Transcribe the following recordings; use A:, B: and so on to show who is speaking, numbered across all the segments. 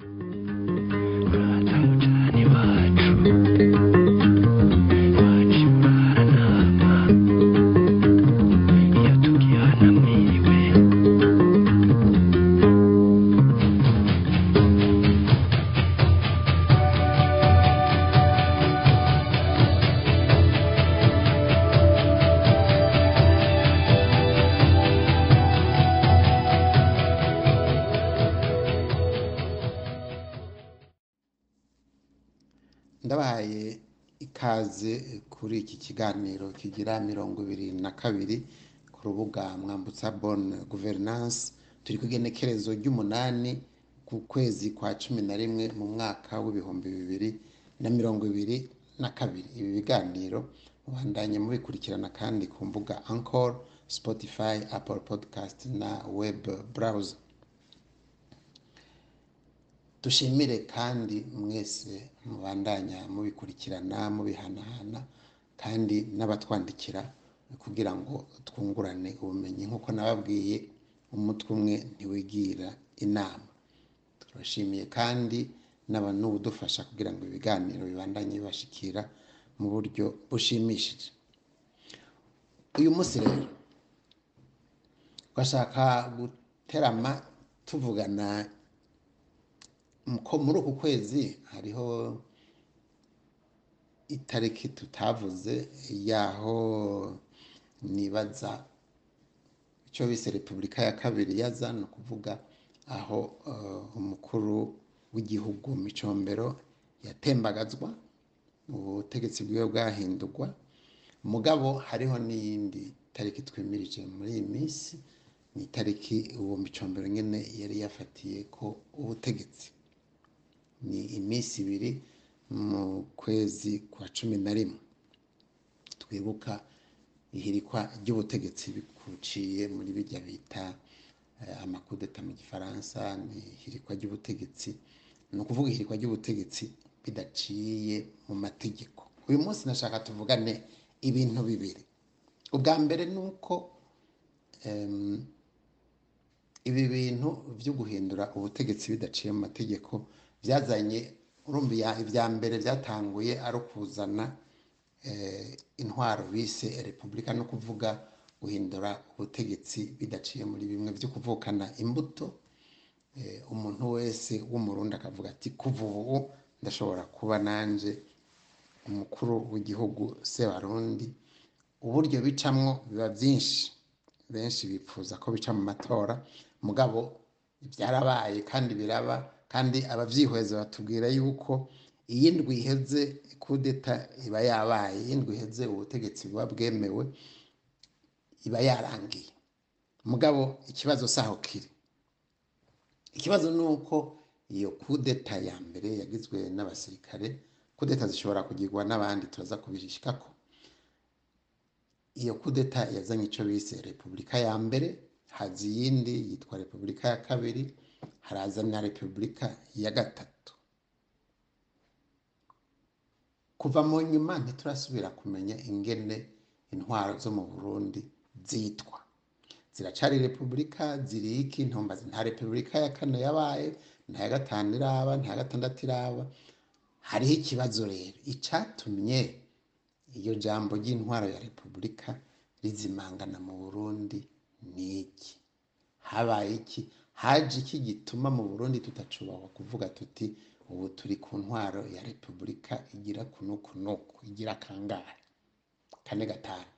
A: you ikaze kuri iki kiganiro kigira mirongo ibiri na kabiri ku rubuga mwambutsa bone guverinance turi ku igenekerezo ry'umunani ku kwezi kwa cumi na rimwe mu mwaka w'ibihumbi bibiri na mirongo ibiri na kabiri. Ibi biganiro mubandanye mubikurikirana kandi ku mbuga ankor spotify apple podcast na web browser. Dushimire kandi mwese mubandanya mubikurikirana mubihanahana kandi n'abatwandikira kugira ngo twungurane ubumenyi. Nk'uko nababwiye umutwe umwe ntiwigira inama. Turashimiye kandi n'ubudufasha kugira ngo ibiganiro bibandanye bibashikira mu buryo bushimishije. Uyu munsi rero twashaka guterama tuvugana muri uku kwezi hariho itariki tutavuze yaho nibaza icyo bise repubulika ya kabiri yaza ni ukuvuga aho umukuru w'igihugu micombero yatembagazwa ubutegetsi bwiwe bwahindurwa. Mugabo hariho n'iyindi tariki twimirije muri iyi minsi ni itariki uwo micombero nyine yari yafatiye ko ubutegetsi. Ni iminsi ibiri mu kwezi kwa cumi na rimwe. Twibuka ihirikwa ry'ubutegetsi bikuciye muri bijya bita amakudeta mu gifaransa ni ihirikwa ry'ubutegetsi ni ukuvuga ihirikwa ry'ubutegetsi bidaciye mu mategeko. Uyu munsi nashaka tuvugane ibintu bibiri. Ubwa mbere ni uko ibi bintu byo guhindura ubutegetsi bidaciye mu mategeko byazanye urumva ibya mbere byatanguye ari ukuzana intwaro bise repubulika no kuvuga guhindura ubutegetsi bidaciye muri bimwe byo kuvukana imbuto. Umuntu wese w'umurundi akavuga ati kuva ubu ndashobora kuba nanjye umukuru w'igihugu sebarundi. Uburyo bicamwo biba byinshi. Benshi bifuza ko bica mu matora. Mugabo byarabaye kandi biraba kandi ababyihweza batubwira yuko iyi ndwi iheze kudeta iba yabaye iyi ndwi iheze ubutegetsi buba bwemewe iba yarangiye. Mugabo ikibazo saho kiri ikibazo ni uko iyo kudeta ya mbere yagizwe n'abasirikare kudeta zishobora kugirwa n'abandi turaza kubishikako iyo kudeta yazanye icyo bise repubulika ya mbere haza iyindi yitwa repubulika ya kabiri haraza na repubulika ya gatatu. Kuva mu nyuma ntiturasubira kumenya ingene intwaro zo mu burundi zitwa. Ziracari repubulika ziri iki? Ntumbazi nta repubulika ya kane yabaye nta ya gatanu iraba nta ya gatandatu iraba. Hariho ikibazo rero. Icatumye iyo jambo ry'intwaro ya repubulika rizimangana mu burundi ni iki? Habaye iki? Haje iki gituma mu burundi tutacubahwa kuvuga tuti ubu turi ku ntwaro ya repubulika igira kunuku nuku igira kangahe? Kane gatanu.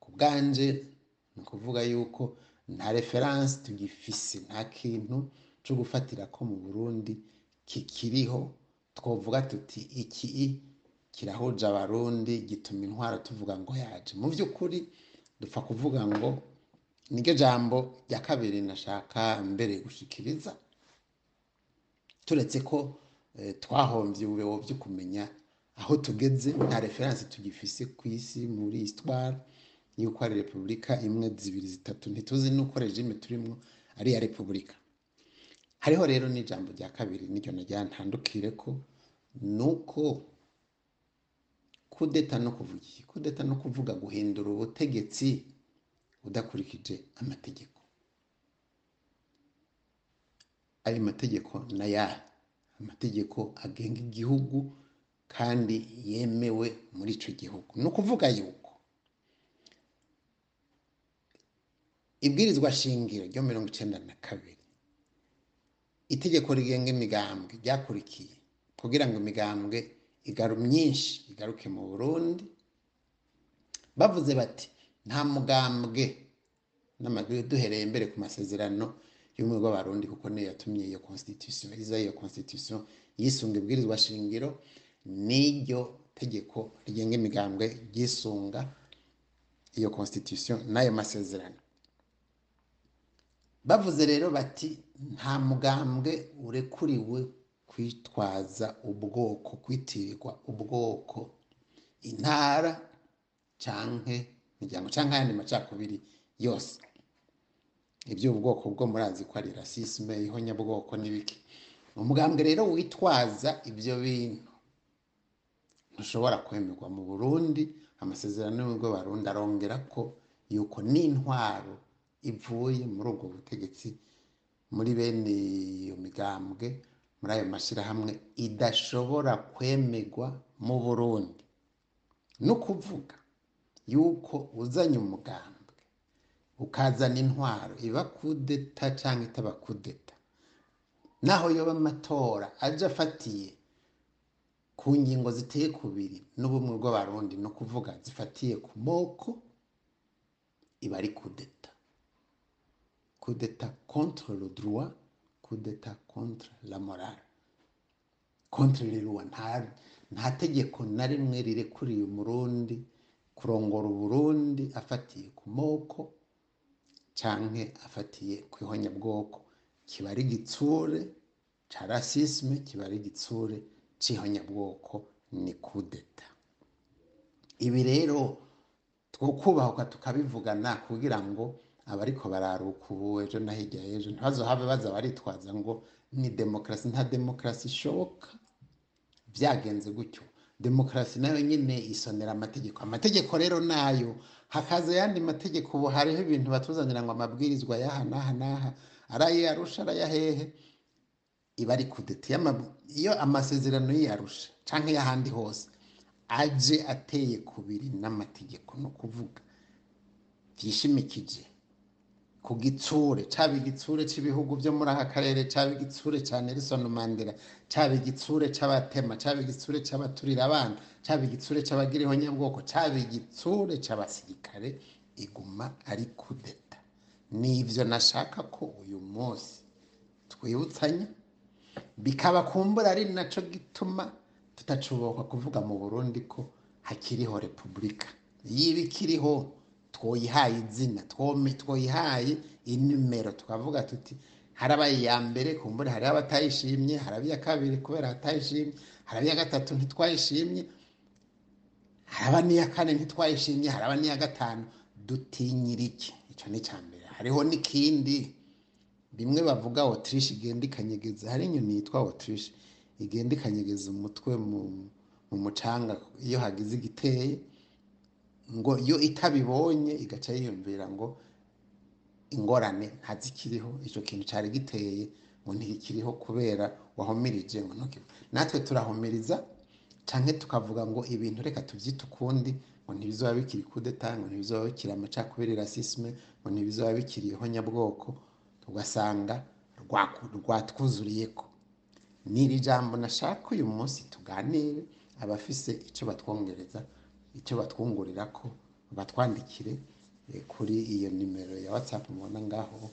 A: Ku bwanje ni ukuvuga yuko nta referanse tugifise nta kintu cyo gufatira ko mu burundi kikiriho. Twavuga tuti iki kirahuje abarundi gituma intwaro tuvuga ngo yaje. Mu by'ukuri dupfa kuvuga ngo niryo jambo rya kabiri nashaka mbere gushikiriza. Turetse ko twahombye ubuyobo byo kumenya aho tugeze nta referanse tugifise ku isi muri histoire yuko ari repubulika imwe zibiri zitatu. Ntituzi nuko regime turimo ari iya repubulika. Hariho rero n'ijambo rya kabiri niryo najya ntandukire ko nuko kudeta no kuvuga kudeta no kuvuga guhindura ubutegetsi udakurikije amategeko. Ayo mategeko n'ayahe amategeko agenga igihugu kandi yemewe muri ico gihugu. Ni ukuvuga yuko ibwirizwa shingiro ryo mirongo icenda na kabiri itegeko rigenga imigambwe ryakurikiye kugira ngo imigambwe igaru myinshi igaruke mu burundi bavuze bati nta mugambwe duhereye mbere ku masezerano y'ubumwe bw'abarundi kuko niyo yatumye iyo constitution iza iyo constitution yisunga ibwirizwa shingiro n'iryo tegeko rigenga imigambwe ryisunga iyo constitution n'ayo masezerano. Bavuze rero bati nta mugambwe urekuriwe kwitwaza ubwoko kwitirirwa ubwoko. Intara canke imiryango canke ayandi macakubiri yose. Iby'ubwoko bwo murazi ko ari rasisme ihonyabwoko n'ibiki. Umugambwe rero witwaza ibyo bintu. Ntushobora kwemerwa mu burundi amasezerano y'ubwo barundi arongera ko yuko n'intwaro ivuye muri ubwo butegetsi muri bene iyo migambwe muri ayo mashyirahamwe idashobora kwemerwa mu burundi. Ni ukuvuga yuko uzanye umugambwe ukazana intwaro iba kudeta cyangwa itaba kudeta. Naho yoba amatora aje afatiye ku ngingo ziteye kubiri n'ubumwe bw'abarundi ni ukuvuga zifatiye ku moko iba ari kudeta. Kudeta contre le droit kudeta contre la morale. Contre le nta nta tegeko na rimwe rirekuriye umurundi kurongora uburundi afatiye ku moko canke afatiye ku ihonyabwoko. Kiba ari igitsure ca rasisme kiba ari igitsure c'ihonyabwoko ni kudeta. Ibi rero twokubahuka tukabivugana kugira ngo abariko bararuka ubu ejo na hirya y'ejo ntibazohave baza baritwaza ngo ni demokarasi nta demokarasi ishoboka. Byagenze gutyo. Demokarasi na yo nyine isonera amategeko. Amategeko rero na yo. Hakaza ayandi mategeko. Ubu hariho ibintu batuzanira ngo amabwirizwa y'aha n'aha n'aha. Araye arusha arayahehe iba ari kudeta. Iyo ama- iyo amasezerano y'iyarusha canke y'ahandi hose aje ateye kubiri n'amategeko ni ukuvuga. Vyishimikije ku gitsure caba igitsure c'ibihugu vyo muri aka karere caba igitsure ca Nelson Mandela caba igitsure c'abatema caba igitsure c'abaturira abana caba igitsure c'abagira ihonyabwoko caba igitsure c'abasirikare iguma ari kudeta. Nivyo nashaka ko uyu munsi twibutsanya bikaba kumbura ari naco gituma tutacuboka kuvuga mu Burundi ko hakiriho repubulika. Yiba ikiriho twoyihaye izina twoyihaye inimero. Tukavuga tuti harabaye iya mbere kumbure hariho abatayishimye haraba iya kabiri kubera batayishimye haraba iya gatatu ntitwayishimye haraba n'iya kane ntitwayishimye haraba n'iya gatanu. Dutinyira iki? Icyo ni icya mbere. Hariho n'ikindi. Bimwe bavuga otirishe igenda ikanyegeza hari inyoni yitwa otirishe igenda ikanyegeza umutwe mu mu mucanga iyo hagize igiteye. Ngo iyo itabibonye igaca yiyumvira ngo ingorane ntazikiriho icyo kintu cyari giteye ngo ntikiriho kubera wahumirije ngo natwe turahumiriza cyangwa tukavuga ngo ibintu reka tubyite ukundi ngo ntibizaba bikiri kudeta ngo ntibizaba bikiri amacakubiri rasisme ngo ntibizaba bikiri ihonyabwoko ugasanga rwaku- rwatwuzuriyeko. Ni iri jambo nashaka uyu munsi tuganire abafise icyo batwongereza icyo batwungurira ko batwandikire eh, kuri iyo nimero ya whatsapp mubona ngaho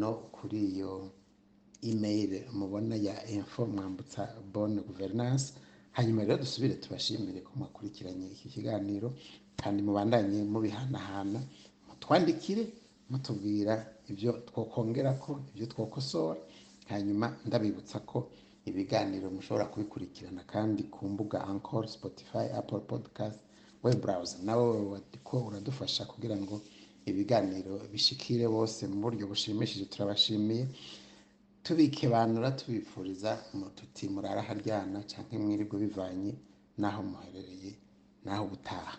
A: no kuri iyo email mubona ya info mwambutsa bonne gouvernance. Hanyuma rero dusubire tubashimire ko mwakurikiranye iki kiganiro kandi mubandanye mubihanahana mutwandikire mutubwira ibyo twokongera ko ibyo twokosora. Hanyuma ndabibutsa ko ibiganiro mushobora kubikurikirana kandi ku mbuga Anchor, Spotify, Apple Podcast, web browser nawe wadiko uradufasha kugira ngo ibiganiro bishikire bose mu buryo bushimishije turabashimiye. Tubikebanura tubifuriza tuti murara haryana canke mwirirwe bivanye n'aho muherereye n'aho gutaha